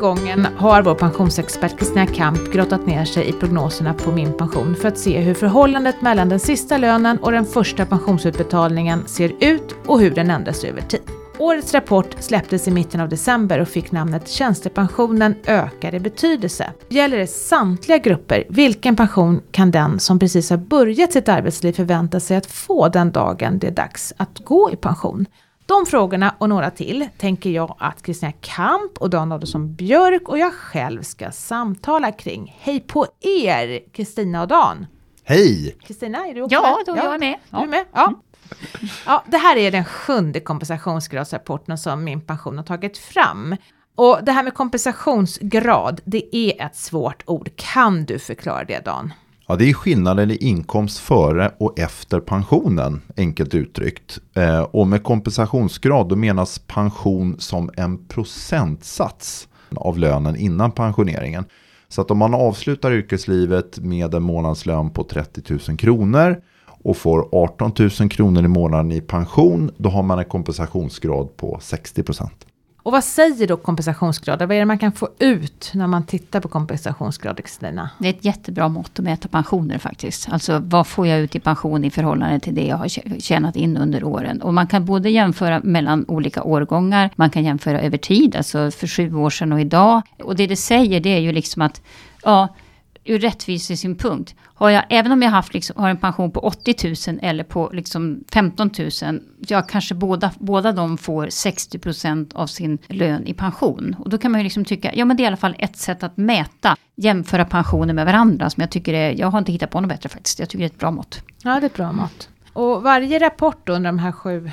gången har vår pensionsexpert Kristina Kamp grottat ner sig i prognoserna på Min pension för att se hur förhållandet mellan den sista lönen och den första pensionsutbetalningen ser ut och hur den ändras över tid. Årets rapport släpptes i mitten av december och fick namnet Tjänstepensionen ökar i betydelse. Gäller det samtliga grupper, vilken pension kan den som precis har börjat sitt arbetsliv förvänta sig att få den dagen det är dags att gå i pension? De frågorna och några till tänker jag att Kristina Kamp och Dan Adolfsson Björk och jag själv ska samtala kring. Hej på er Kristina och Dan! Hej! Kristina, är du också Ja, då är jag med. Ja. Du är med? Ja. Ja, det här är den sjunde kompensationsgradsrapporten som Min Pension har tagit fram. Och det här med kompensationsgrad, det är ett svårt ord. Kan du förklara det Dan? Ja, det är skillnaden i inkomst före och efter pensionen, enkelt uttryckt. Eh, och med kompensationsgrad då menas pension som en procentsats av lönen innan pensioneringen. Så att om man avslutar yrkeslivet med en månadslön på 30 000 kronor och får 18 000 kronor i månaden i pension, då har man en kompensationsgrad på 60 procent. Och vad säger då kompensationsgrader? Vad är det man kan få ut när man tittar på kompensationsgrader, Kristina? Det är ett jättebra mått att mäta pensioner faktiskt. Alltså vad får jag ut i pension i förhållande till det jag har tjänat in under åren. Och man kan både jämföra mellan olika årgångar, man kan jämföra över tid, alltså för sju år sedan och idag. Och det det säger det är ju liksom att, ja, ur rättvisesynpunkt, har jag, även om jag haft, liksom, har en pension på 80 000 eller på liksom 15 000, jag kanske båda, båda de får 60% av sin lön i pension. Och då kan man ju liksom tycka, ja men det är i alla fall ett sätt att mäta, jämföra pensioner med varandra, som jag tycker är, jag har inte hittat på något bättre faktiskt, jag tycker det är ett bra mått. Ja, det är ett bra mått. Och varje rapport under de här sju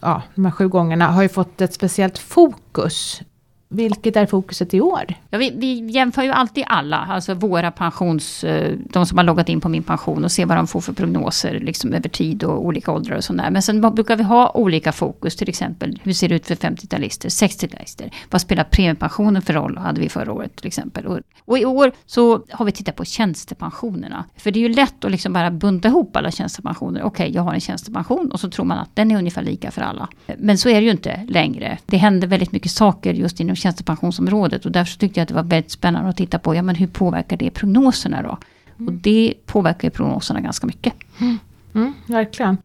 ja, de här sju gångerna har ju fått ett speciellt fokus vilket är fokuset i år? Ja, vi, vi, jämför ju alltid alla, alltså våra pensions, eh, de som har loggat in på min pension och ser vad de får för prognoser liksom över tid och olika åldrar och sådär. Men sen brukar vi ha olika fokus, till exempel hur ser det ut för 50-talister, 60-talister? Vad spelar premiepensionen för roll, hade vi förra året till exempel. Och, och, i år så har vi tittat på tjänstepensionerna. För det är ju lätt att liksom bara bunta ihop alla tjänstepensioner. Okej, okay, jag har en tjänstepension och så tror man att den är ungefär lika för alla. Men så är det ju inte längre. Det händer väldigt mycket saker just inom tjänstepensionsområdet. Och därför tyckte jag att det var väldigt spännande att titta på, ja men hur påverkar det prognoserna då? Mm. Och det påverkar ju prognoserna ganska mycket. Mm. Mm, verkligen.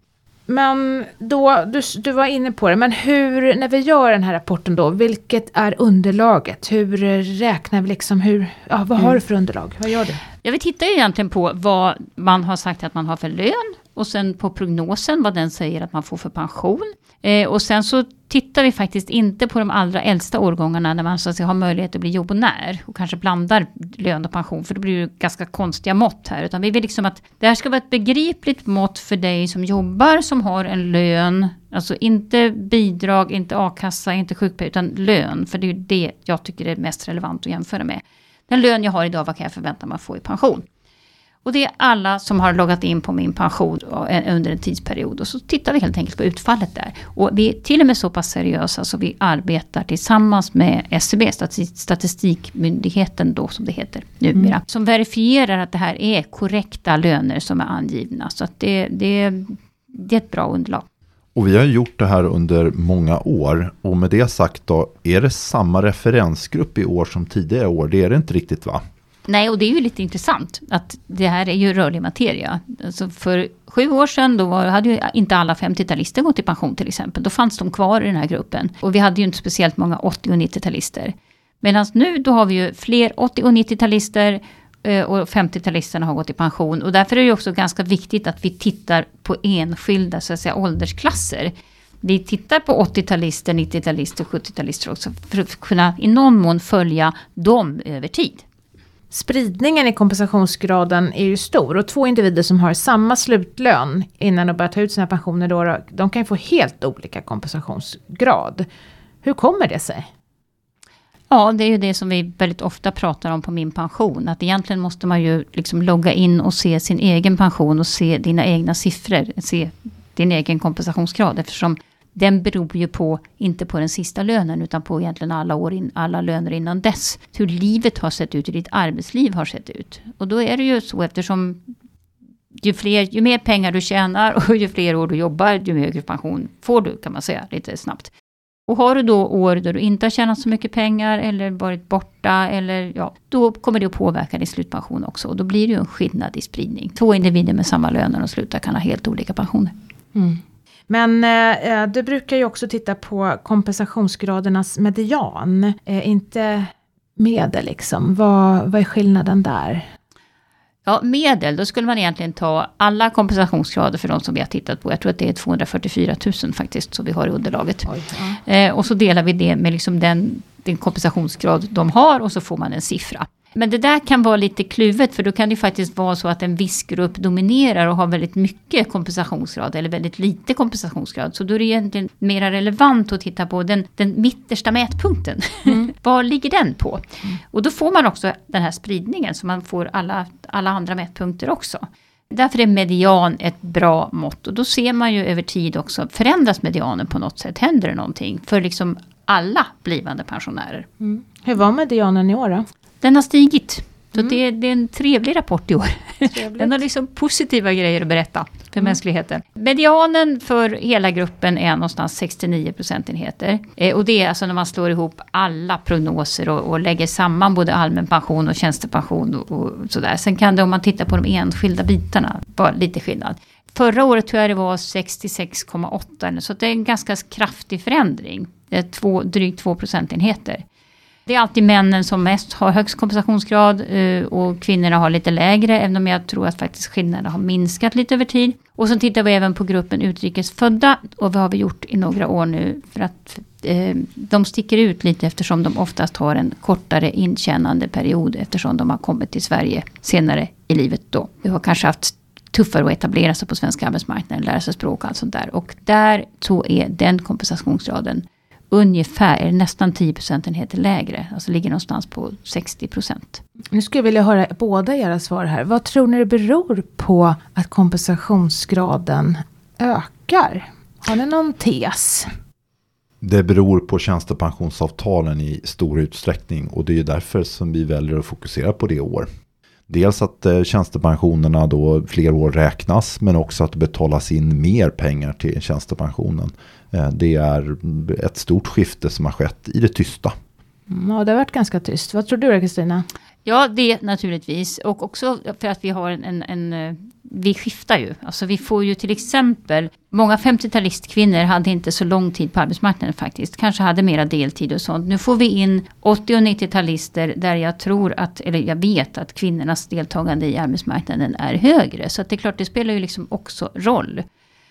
Men då, du, du var inne på det, men hur, när vi gör den här rapporten då, vilket är underlaget? Hur räknar vi liksom, hur, ja, vad har mm. du för underlag? Vad gör du? Ja, vi tittar ju egentligen på vad man har sagt att man har för lön och sen på prognosen, vad den säger att man får för pension. Eh, och sen så tittar vi faktiskt inte på de allra äldsta årgångarna när man så att säga, har möjlighet att bli jobbonär och kanske blandar lön och pension, för det blir ju ganska konstiga mått här. Utan vi vill liksom att det här ska vara ett begripligt mått för dig som jobbar, som har en lön, alltså inte bidrag, inte a-kassa, inte sjukpenning, utan lön, för det är ju det jag tycker är mest relevant att jämföra med. Den lön jag har idag, vad kan jag förvänta mig att få i pension? Och det är alla som har loggat in på min pension under en tidsperiod. Och så tittar vi helt enkelt på utfallet där. Och vi är till och med så pass seriösa så vi arbetar tillsammans med SCB, Statistikmyndigheten då som det heter numera. Mm. Som verifierar att det här är korrekta löner som är angivna. Så att det, det, det är ett bra underlag. Och vi har gjort det här under många år. Och med det sagt då, är det samma referensgrupp i år som tidigare år? Det är det inte riktigt va? Nej, och det är ju lite intressant att det här är ju rörlig materia. Alltså för sju år sedan då hade ju inte alla 50-talister gått i pension till exempel. Då fanns de kvar i den här gruppen. Och vi hade ju inte speciellt många 80 och 90-talister. Medan nu då har vi ju fler 80 och 90-talister eh, och 50-talisterna har gått i pension. Och därför är det också ganska viktigt att vi tittar på enskilda så att säga, åldersklasser. Vi tittar på 80-talister, 90-talister, 70-talister också för att kunna i någon mån följa dem över tid spridningen i kompensationsgraden är ju stor och två individer som har samma slutlön innan de börjar ta ut sina pensioner då, de kan ju få helt olika kompensationsgrad. Hur kommer det sig? Ja, det är ju det som vi väldigt ofta pratar om på min pension. Att egentligen måste man ju liksom logga in och se sin egen pension och se dina egna siffror. Se din egen kompensationsgrad eftersom den beror ju på, inte på den sista lönen, utan på egentligen alla, år in, alla löner innan dess. Hur livet har sett ut, hur ditt arbetsliv har sett ut. Och då är det ju så eftersom ju, fler, ju mer pengar du tjänar och ju fler år du jobbar, ju högre pension får du, kan man säga lite snabbt. Och har du då år då du inte har tjänat så mycket pengar eller varit borta eller ja, då kommer det att påverka din slutpension också. Och då blir det ju en skillnad i spridning. Två individer med samma lön när de slutar kan ha helt olika pensioner. Mm. Men eh, du brukar ju också titta på kompensationsgradernas median, eh, inte medel liksom. Vad, vad är skillnaden där? Ja, medel, då skulle man egentligen ta alla kompensationsgrader för de som vi har tittat på. Jag tror att det är 244 000 faktiskt, som vi har i underlaget. Oj, ja. eh, och så delar vi det med liksom den, den kompensationsgrad de har och så får man en siffra. Men det där kan vara lite kluvet för då kan det faktiskt vara så att en viss grupp dominerar och har väldigt mycket kompensationsgrad eller väldigt lite kompensationsgrad. Så då är det egentligen mer relevant att titta på den, den mittersta mätpunkten. Mm. Var ligger den på? Mm. Och då får man också den här spridningen så man får alla, alla andra mätpunkter också. Därför är median ett bra mått och då ser man ju över tid också, förändras medianen på något sätt? Händer det någonting för liksom alla blivande pensionärer? Mm. Hur var medianen i år då? Den har stigit. Så mm. det, det, är en trevlig rapport i år. Trevligt. Den har liksom positiva grejer att berätta för mm. mänskligheten. Medianen för hela gruppen är någonstans 69 procentenheter. Eh, och det är alltså när man slår ihop alla prognoser och, och lägger samman både allmän pension och tjänstepension och, och sådär. Sen kan det om man tittar på de enskilda bitarna vara lite skillnad. Förra året tror jag det var 66,8 så det är en ganska kraftig förändring. Det är två, drygt 2 procentenheter. Det är alltid männen som mest har högst kompensationsgrad eh, och kvinnorna har lite lägre, även om jag tror att faktiskt skillnaderna har minskat lite över tid. Och sen tittar vi även på gruppen utrikesfödda och vad har vi gjort i några år nu för att eh, de sticker ut lite eftersom de oftast har en kortare intjänande period eftersom de har kommit till Sverige senare i livet då. Vi har kanske haft tuffare att etablera sig på svenska arbetsmarknaden, lära sig språk och allt sånt där. Och där så är den kompensationsgraden ungefär, nästan 10 procentenheter lägre. Alltså ligger någonstans på 60 procent. Nu skulle jag vilja höra båda era svar här. Vad tror ni det beror på att kompensationsgraden ökar? Har ni någon tes? Det beror på tjänstepensionsavtalen i stor utsträckning och det är därför som vi väljer att fokusera på det år. Dels att eh, tjänstepensionerna då fler år räknas men också att det betalas in mer pengar till tjänstepensionen. Eh, det är ett stort skifte som har skett i det tysta. Mm, ja, det har varit ganska tyst. Vad tror du Kristina? Ja, det naturligtvis. Och också för att vi har en, en, en, eh, Vi skiftar ju. Alltså vi får ju till exempel... Många 50-talistkvinnor hade inte så lång tid på arbetsmarknaden faktiskt. Kanske hade mera deltid och sånt. Nu får vi in 80 och 90-talister där jag tror att, eller jag vet att kvinnornas deltagande i arbetsmarknaden är högre. Så att det är klart, det spelar ju liksom också roll.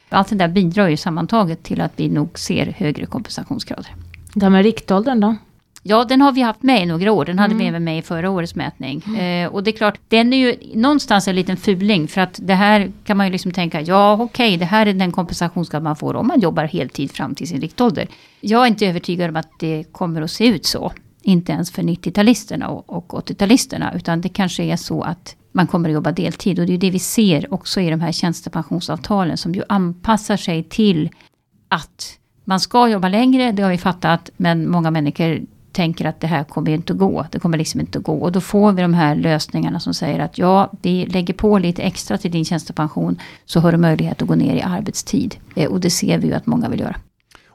Allt det där bidrar ju sammantaget till att vi nog ser högre kompensationsgrader. Det här med riktåldern då? Ja, den har vi haft med i några år. Den hade mm. vi även med i förra årets mätning. Mm. Eh, och det är klart, den är ju någonstans en liten fuling. För att det här kan man ju liksom tänka, ja okej, okay, det här är den kompensationsgrad man får om man jobbar heltid fram till sin riktålder. Jag är inte övertygad om att det kommer att se ut så. Inte ens för 90-talisterna och, och 80-talisterna. Utan det kanske är så att man kommer att jobba deltid. Och det är det vi ser också i de här tjänstepensionsavtalen som ju anpassar sig till att man ska jobba längre, det har vi fattat, men många människor tänker att det här kommer inte att gå. Det kommer liksom inte att gå. Och då får vi de här lösningarna som säger att ja, vi lägger på lite extra till din tjänstepension så har du möjlighet att gå ner i arbetstid. Eh, och det ser vi ju att många vill göra.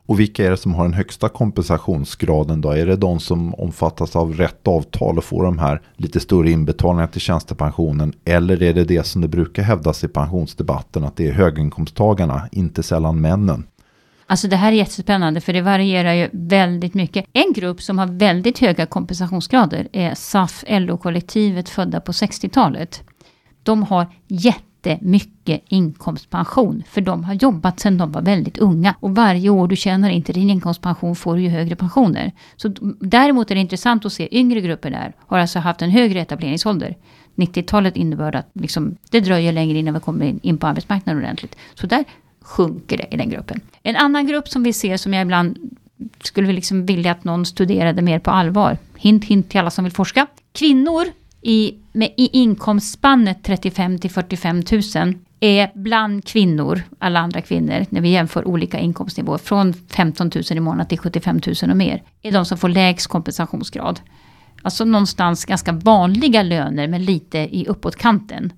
Och vilka är det som har den högsta kompensationsgraden då? Är det de som omfattas av rätt avtal och får de här lite större inbetalningar till tjänstepensionen? Eller är det det som det brukar hävdas i pensionsdebatten att det är höginkomsttagarna, inte sällan männen? Alltså det här är jättespännande för det varierar ju väldigt mycket. En grupp som har väldigt höga kompensationsgrader är SAF LO-kollektivet födda på 60-talet. De har jätte jättemycket inkomstpension. För de har jobbat sedan de var väldigt unga. Och varje år du tjänar inte din inkomstpension får du ju högre pensioner. Så däremot är det intressant att se yngre grupper där. Har alltså haft en högre etableringsålder. 90-talet innebär att liksom, det dröjer längre innan vi kommer in på arbetsmarknaden ordentligt. Så där sjunker det i den gruppen. En annan grupp som vi ser som jag ibland skulle liksom vilja att någon studerade mer på allvar. Hint, hint till alla som vill forska. Kvinnor i, med, i inkomstspannet 35 till 45 000 är bland kvinnor, alla andra kvinnor, när vi jämför olika inkomstnivåer, från 15 000 i månaden till 75 000 och mer, är de som får lägst kompensationsgrad. Alltså någonstans ganska vanliga löner men lite i uppåtkanten.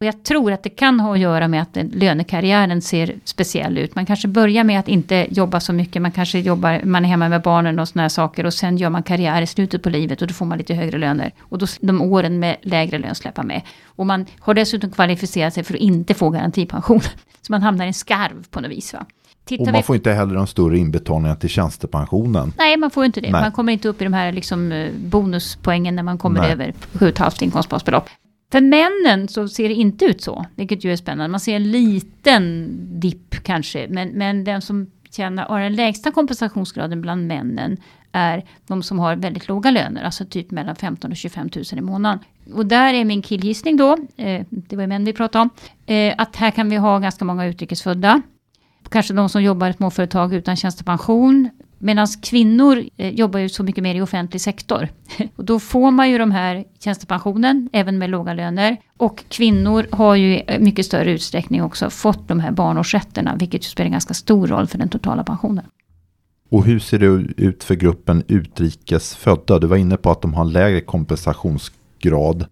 Och jag tror att det kan ha att göra med att lönekarriären ser speciell ut. Man kanske börjar med att inte jobba så mycket. Man kanske jobbar, man är hemma med barnen och såna här saker. Och sen gör man karriär i slutet på livet och då får man lite högre löner. Och då de åren med lägre lön släpper med. Och man har dessutom kvalificerat sig för att inte få garantipension. Så man hamnar i en skarv på något vis. Va? Tittar och man får inte heller de större inbetalningar till tjänstepensionen. Nej, man får inte det. Nej. Man kommer inte upp i de här liksom, eh, bonuspoängen när man kommer Nej. över 7,5 inkomstbasbelopp. För männen så ser det inte ut så, vilket ju är spännande. Man ser en liten dipp kanske, men, men den som tjänar, har den lägsta kompensationsgraden bland männen är de som har väldigt låga löner, alltså typ mellan 15 och 25 000 i månaden. Och där är min killgissning då, eh, det var ju män vi pratade om, eh, att här kan vi ha ganska många utrikesfödda. Kanske de som jobbar i småföretag utan tjänstepension, Medan kvinnor eh, jobbar ju så mycket mer i offentlig sektor. Och då får man ju de här tjänstepensionen, även med låga löner. Och kvinnor har ju i mycket större utsträckning också fått de här barnårsrätterna, vilket ju spelar en ganska stor roll för den totala pensionen. Och hur ser det ut för gruppen utrikesfödda? Du var inne på att de har en lägre kompensationsgrad.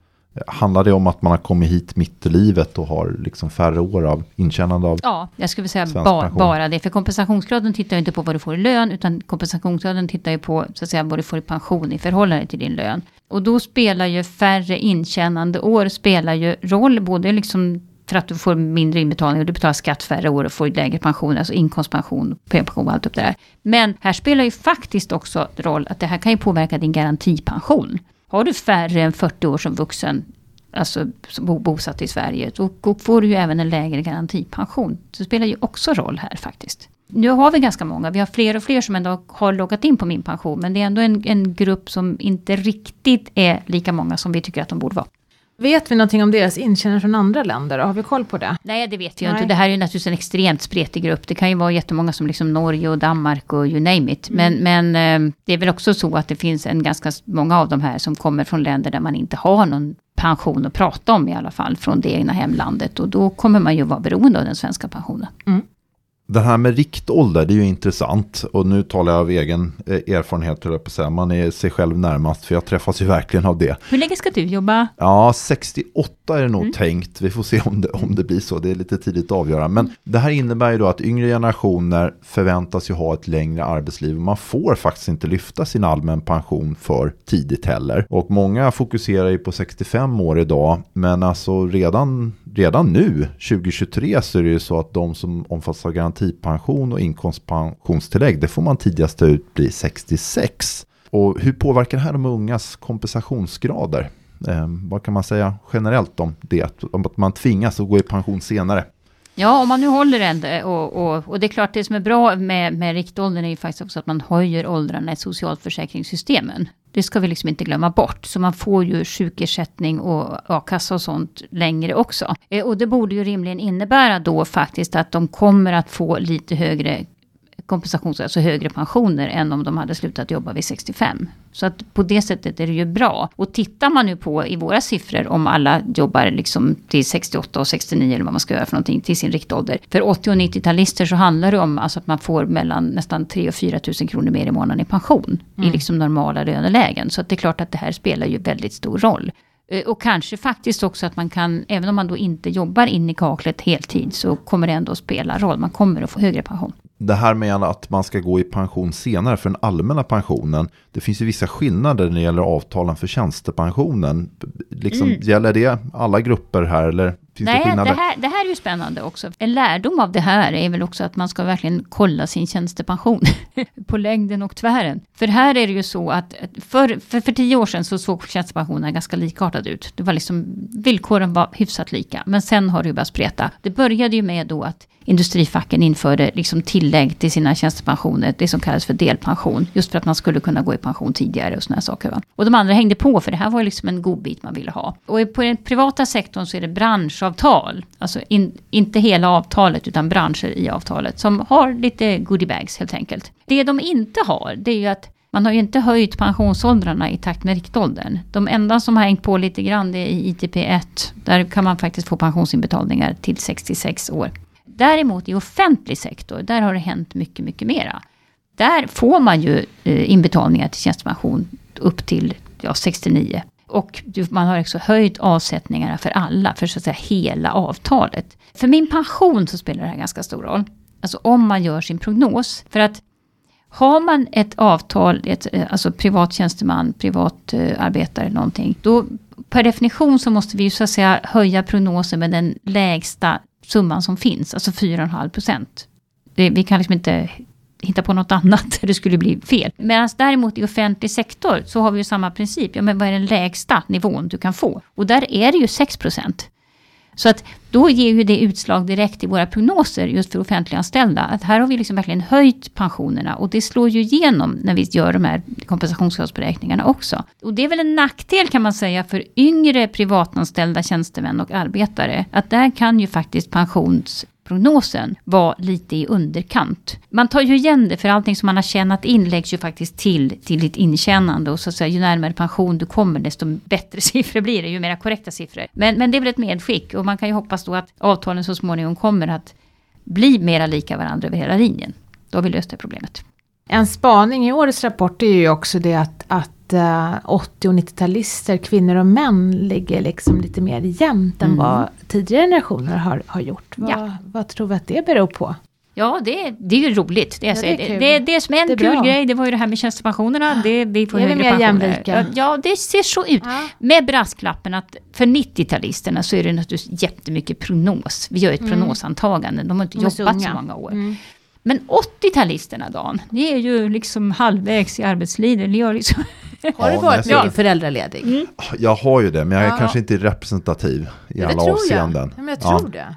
Handlar det om att man har kommit hit mitt i livet och har liksom färre år av intjänande av Ja, jag skulle säga ba, bara det. För kompensationsgraden tittar ju inte på vad du får i lön, utan kompensationsgraden tittar ju på så att säga, vad du får i pension i förhållande till din lön. Och då spelar ju färre intjänande år spelar ju roll, både liksom för att du får mindre inbetalning och du betalar skatt färre år och får lägre pension, alltså inkomstpension, pension och allt upp det där. Men här spelar ju faktiskt också roll att det här kan ju påverka din garantipension. Har du färre än 40 år som vuxen, alltså bosatt i Sverige, då får du ju även en lägre garantipension. Det spelar ju också roll här faktiskt. Nu har vi ganska många, vi har fler och fler som ändå har loggat in på min pension, men det är ändå en, en grupp som inte riktigt är lika många som vi tycker att de borde vara. Vet vi någonting om deras intjänare från andra länder? Har vi koll på det? Nej, det vet jag Nej. inte. Det här är ju naturligtvis en extremt spretig grupp. Det kan ju vara jättemånga som liksom Norge och Danmark och you name it. Mm. Men, men eh, det är väl också så att det finns en ganska många av de här som kommer från länder där man inte har någon pension att prata om i alla fall från det egna hemlandet. Och då kommer man ju vara beroende av den svenska pensionen. Mm. Det här med riktålder, det är ju intressant. Och nu talar jag av egen eh, erfarenhet, höll jag på att säga. Man är sig själv närmast, för jag träffas ju verkligen av det. Hur länge ska du jobba? Ja, 68 är det nog mm. tänkt. Vi får se om det, om det blir så. Det är lite tidigt att avgöra. Men det här innebär ju då att yngre generationer förväntas ju ha ett längre arbetsliv. Man får faktiskt inte lyfta sin allmän pension för tidigt heller. Och många fokuserar ju på 65 år idag. Men alltså redan, redan nu, 2023, så är det ju så att de som omfattas av garantipension och inkomstpensionstillägg, det får man tidigast ut bli 66. Och hur påverkar det här de ungas kompensationsgrader? Eh, vad kan man säga generellt om det? Om att man tvingas att gå i pension senare? Ja, om man nu håller den. Eh, och, och, och, det är klart, det som är bra med, med riktåldern är ju faktiskt också att man höjer åldrarna i socialförsäkringssystemen. Det ska vi liksom inte glömma bort. Så man får ju sjukersättning och a-kassa och sånt längre också. Eh, och det borde ju rimligen innebära då faktiskt att de kommer att få lite högre kompensations, alltså högre pensioner än om de hade slutat jobba vid 65. Så att på det sättet är det ju bra. Och tittar man nu på i våra siffror om alla jobbar liksom till 68 och 69 eller vad man ska göra för någonting till sin riktålder. För 80 och 90-talister så handlar det om alltså att man får mellan nästan 3 och 4 000 kronor mer i månaden i pension. Mm. I liksom normala lönelägen. Så att det är klart att det här spelar ju väldigt stor roll. Eh, och kanske faktiskt också att man kan, även om man då inte jobbar in i kaklet heltid, så kommer det ändå spela roll. Man kommer att få högre pension det här med att man ska gå i pension senare för den allmänna pensionen. Det finns ju vissa skillnader när det gäller avtalen för tjänstepensionen. Liksom, mm. Gäller det alla grupper här eller finns Nej, det? Det här, det här är ju spännande också. En lärdom av det här är väl också att man ska verkligen kolla sin tjänstepension på längden och tvären. För här är det ju så att för, för, för tio år sedan så såg tjänstepensionen ganska likartad ut. Det var liksom, villkoren var hyfsat lika. Men sen har det ju börjat spreta. Det började ju med då att industrifacken införde liksom tillägg till sina tjänstepensioner, det som kallas för delpension, just för att man skulle kunna gå i pension tidigare och sådana saker. Va? Och de andra hängde på, för det här var liksom en god bit man ville ha. Och på den privata sektorn så är det branschavtal, alltså in, inte hela avtalet utan branscher i avtalet, som har lite goodiebags helt enkelt. Det de inte har, det är ju att man har ju inte höjt pensionsåldrarna i takt med riktåldern. De enda som har hängt på lite grann det är i ITP 1. Där kan man faktiskt få pensionsinbetalningar till 66 år. Däremot i offentlig sektor, där har det hänt mycket, mycket mera. Där får man ju eh, inbetalningar till tjänstepension upp till ja, 69. Och man har också höjt avsättningarna för alla, för så att säga hela avtalet. För min pension så spelar det här ganska stor roll. Alltså om man gör sin prognos. För att har man ett avtal, ett, eh, alltså privat tjänsteman, privat uh, arbetare någonting. Då per definition så måste vi ju så att säga höja prognosen med den lägsta summan som finns, alltså 4,5 procent. Vi kan liksom inte hitta på något annat, det skulle bli fel. Medan däremot i offentlig sektor så har vi ju samma princip. Ja, men vad är den lägsta nivån du kan få? Och där är det ju 6 procent. Så att då ger ju det utslag direkt i våra prognoser just för offentliganställda. Att här har vi liksom verkligen höjt pensionerna och det slår ju igenom när vi gör de här kompensationsgradsberäkningarna också. Och det är väl en nackdel kan man säga för yngre privatanställda tjänstemän och arbetare. Att där kan ju faktiskt pensions prognosen var lite i underkant. Man tar ju igen det för allting som man har tjänat in läggs ju faktiskt till till ditt intjänande och så att säga ju närmare pension du kommer desto bättre siffror blir det, ju mer korrekta siffror. Men, men det är väl ett medskick och man kan ju hoppas då att avtalen så småningom kommer att bli mera lika varandra över hela linjen. Då har vi löst det problemet. En spaning i årets rapport är ju också det att, att 80 och 90-talister, kvinnor och män, ligger liksom lite mer jämnt än mm. vad tidigare generationer har, har gjort. Vad, ja. vad tror vi att det beror på? Ja, det, det är ju roligt. Det, ja, det, är det, det, som är en det är kul bra. grej, det var ju det här med tjänstepensionerna. Det, vi får är högre mer jämlika? Ja, det ser så ut. Ja. Med brasklappen att för 90-talisterna så är det naturligtvis jättemycket prognos. Vi gör ett mm. prognosantagande. De har inte De jobbat så många år. Mm. Men 80-talisterna Dan, ni är ju liksom halvvägs i arbetslivet. Ni har liksom Har du varit mycket föräldraledig? Mm. Jag har ju det, men jag är ja. kanske inte representativ i ja, alla avseenden. Ja, men jag tror det.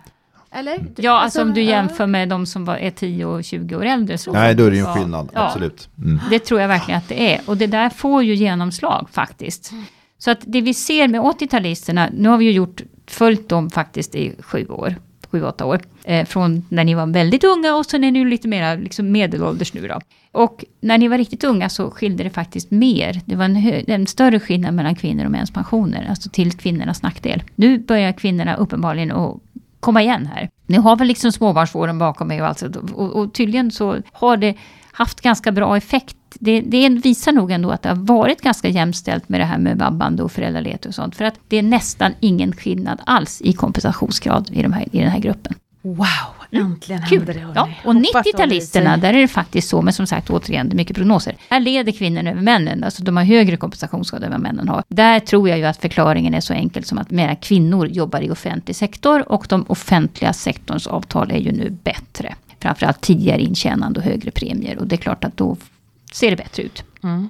Eller? Ja, alltså, om du jämför med de som var, är 10 och 20 år äldre. Så Nej, då är det ju en skillnad, ja, absolut. Mm. Det tror jag verkligen att det är. Och det där får ju genomslag faktiskt. Så att det vi ser med 80-talisterna, nu har vi ju gjort, följt dem faktiskt i sju år. 7-8 år. Eh, från när ni var väldigt unga och sen är ni lite mer liksom medelålders nu då. Och när ni var riktigt unga så skilde det faktiskt mer. Det var en, en större skillnad mellan kvinnor och mäns pensioner, alltså till kvinnornas nackdel. Nu börjar kvinnorna uppenbarligen att komma igen här. Nu har väl liksom småbarnsåren bakom mig och, alltså, och, och tydligen så har det haft ganska bra effekt. Det, det, visar nog ändå att det har varit ganska jämställt med det här med vabbande och föräldraledighet och sånt. För att det är nästan ingen skillnad alls i kompensationsgrad i, de här, i den här gruppen. Wow, äntligen mm. händer det. Ja, och 90-talisterna, där är det faktiskt så, men som sagt återigen, det är mycket prognoser. Här leder kvinnorna över männen, alltså de har högre kompensationsgrad än vad männen har. Där tror jag ju att förklaringen är så enkel som att mera kvinnor jobbar i offentlig sektor och de offentliga sektorns avtal är ju nu bättre. Framförallt tidigare intjänande och högre premier och det är klart att då ser det bättre ut. Mm.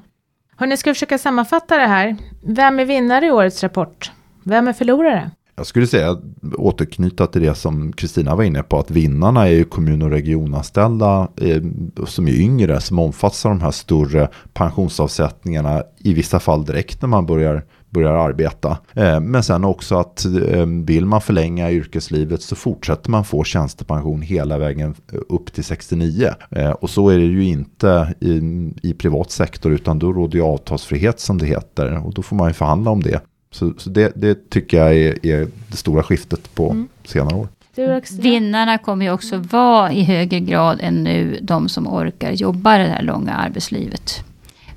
Hörrni, ska vi försöka sammanfatta det här? Vem är vinnare i årets rapport? Vem är förlorare? Jag skulle säga, återknyta till det som Kristina var inne på, att vinnarna är ju kommun och regionanställda eh, som är yngre, som omfattas av de här större pensionsavsättningarna, i vissa fall direkt när man börjar börjar arbeta. Eh, men sen också att eh, vill man förlänga yrkeslivet så fortsätter man få tjänstepension hela vägen eh, upp till 69. Eh, och så är det ju inte i, i privat sektor utan då råder ju avtalsfrihet som det heter och då får man ju förhandla om det. Så, så det, det, tycker jag är, är, det stora skiftet på mm. senare år. Vinnarna kommer ju också vara i högre grad än nu de som orkar jobba det här långa arbetslivet.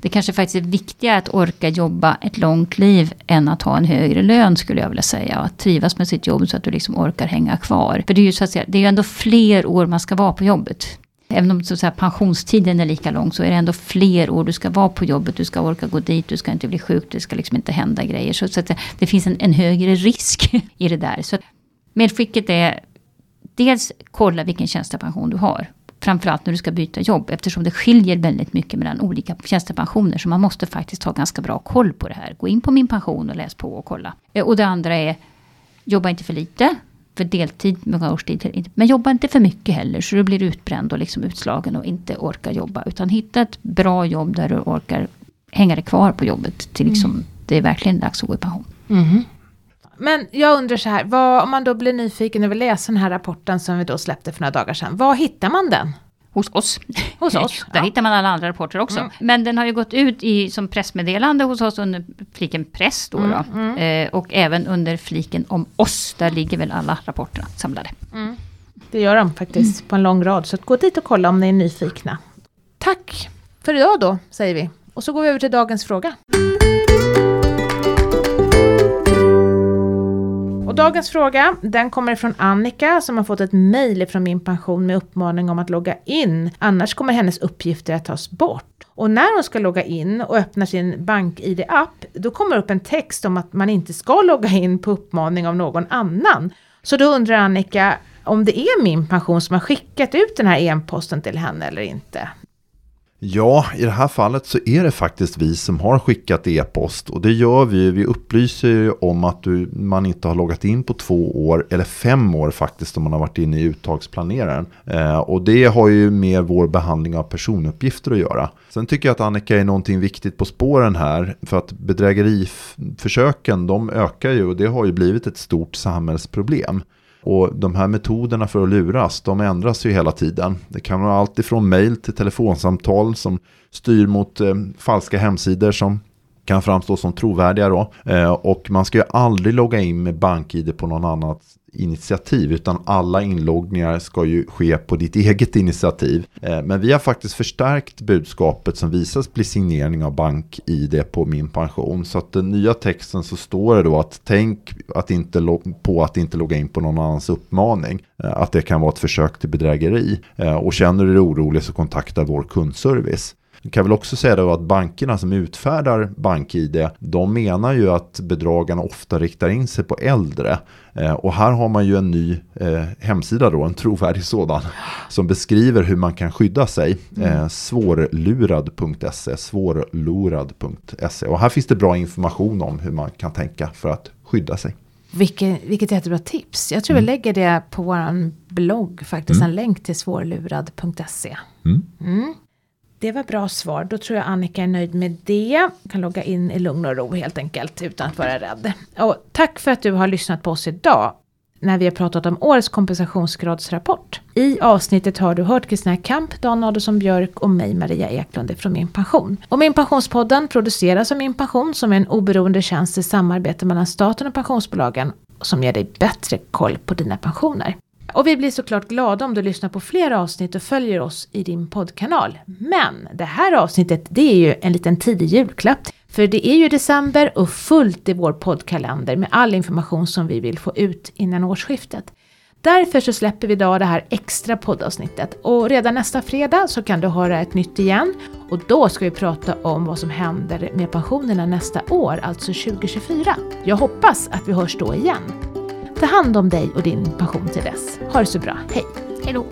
Det kanske faktiskt är viktigare att orka jobba ett långt liv än att ha en högre lön skulle jag vilja säga. Och att trivas med sitt jobb så att du liksom orkar hänga kvar. För det är ju så att säga, det är ju ändå fler år man ska vara på jobbet. Även om så att pensionstiden är lika lång så är det ändå fler år du ska vara på jobbet. Du ska orka gå dit, du ska inte bli sjuk, det ska liksom inte hända grejer. Så, så att det finns en, en högre risk i det där. Så medskicket är dels kolla vilken tjänstepension du har. Framförallt när du ska byta jobb eftersom det skiljer väldigt mycket mellan olika tjänstepensioner. Så man måste faktiskt ha ganska bra koll på det här. Gå in på min pension och läs på och kolla. Eh, och det andra är jobba inte för lite för deltid, många års tid. Men jobba inte för mycket heller så du blir utbränd och liksom utslagen och inte orkar jobba. Utan hitta ett bra jobb där du orkar hänga dig kvar på jobbet till liksom, mm. det är verkligen dags att gå i pension. Mm. Men jag undrar så här, vad, om man då blir nyfiken över läsa den här rapporten som vi då släppte för några dagar sedan. Var hittar man den? Hos oss. Hos oss. Där ja. hittar man alla andra rapporter också. Mm. Men den har ju gått ut i, som pressmeddelande hos oss under fliken press då. Mm, då. Mm. Eh, och även under fliken om oss. Där ligger väl alla rapporterna samlade. Mm. Det gör de faktiskt mm. på en lång rad. Så gå dit och kolla om ni är nyfikna. Tack för idag då, säger vi. Och så går vi över till dagens fråga. Och dagens fråga, den kommer från Annika som har fått ett mejl från min pension med uppmaning om att logga in, annars kommer hennes uppgifter att tas bort. Och när hon ska logga in och öppnar sin BankID-app, då kommer upp en text om att man inte ska logga in på uppmaning av någon annan. Så då undrar Annika om det är min pension som har skickat ut den här e-posten till henne eller inte. Ja, i det här fallet så är det faktiskt vi som har skickat e-post och det gör vi. Vi upplyser ju om att du, man inte har loggat in på två år eller fem år faktiskt om man har varit inne i uttagsplaneraren. Eh, och det har ju med vår behandling av personuppgifter att göra. Sen tycker jag att Annika är någonting viktigt på spåren här för att bedrägeriförsöken de ökar ju och det har ju blivit ett stort samhällsproblem. Och de här metoderna för att luras, de ändras ju hela tiden. Det kan vara allt ifrån mail till telefonsamtal som styr mot eh, falska hemsidor som kan framstå som trovärdiga då. Eh, och man ska ju aldrig logga in med BankID på någon annans initiativ utan alla inloggningar ska ju ske på ditt eget initiativ. Eh, men vi har faktiskt förstärkt budskapet som visas bli signering av bank-id på min pension. Så att den nya texten så står det då att tänk att inte på att inte logga in på någon annans uppmaning. Eh, att det kan vara ett försök till bedrägeri. Eh, och känner du dig orolig så kontakta vår kundservice. Jag kan väl också säga då att bankerna som utfärdar BankID, de menar ju att bedragarna ofta riktar in sig på äldre. Eh, och här har man ju en ny eh, hemsida då, en trovärdig sådan, som beskriver hur man kan skydda sig. Mm. Eh, svårlurad.se, svårlurad.se. Och här finns det bra information om hur man kan tänka för att skydda sig. Vilket, vilket jättebra tips. Jag tror mm. vi lägger det på vår blogg faktiskt. Mm. En länk till svårlurad.se. Mm. mm. Det var bra svar. Då tror jag Annika är nöjd med det. Kan logga in i lugn och ro helt enkelt utan att vara rädd. Och tack för att du har lyssnat på oss idag när vi har pratat om årets kompensationsgradsrapport. I avsnittet har du hört Kristina Kamp, Dan Adolfsson Björk och mig Maria Eklund från Min Pension. Och Min Pensionspodden produceras av Min Pension som är en oberoende tjänst i samarbete mellan staten och pensionsbolagen som ger dig bättre koll på dina pensioner. Och vi blir såklart glada om du lyssnar på fler avsnitt och följer oss i din poddkanal. Men det här avsnittet det är ju en liten tidig julklapp. För det är ju december och fullt i vår poddkalender med all information som vi vill få ut innan årsskiftet. Därför så släpper vi idag det här extra poddavsnittet och redan nästa fredag så kan du höra ett nytt igen och då ska vi prata om vad som händer med pensionerna nästa år, alltså 2024. Jag hoppas att vi hörs då igen. Ta hand om dig och din passion till dess. Ha det så bra. Hej! Hej då!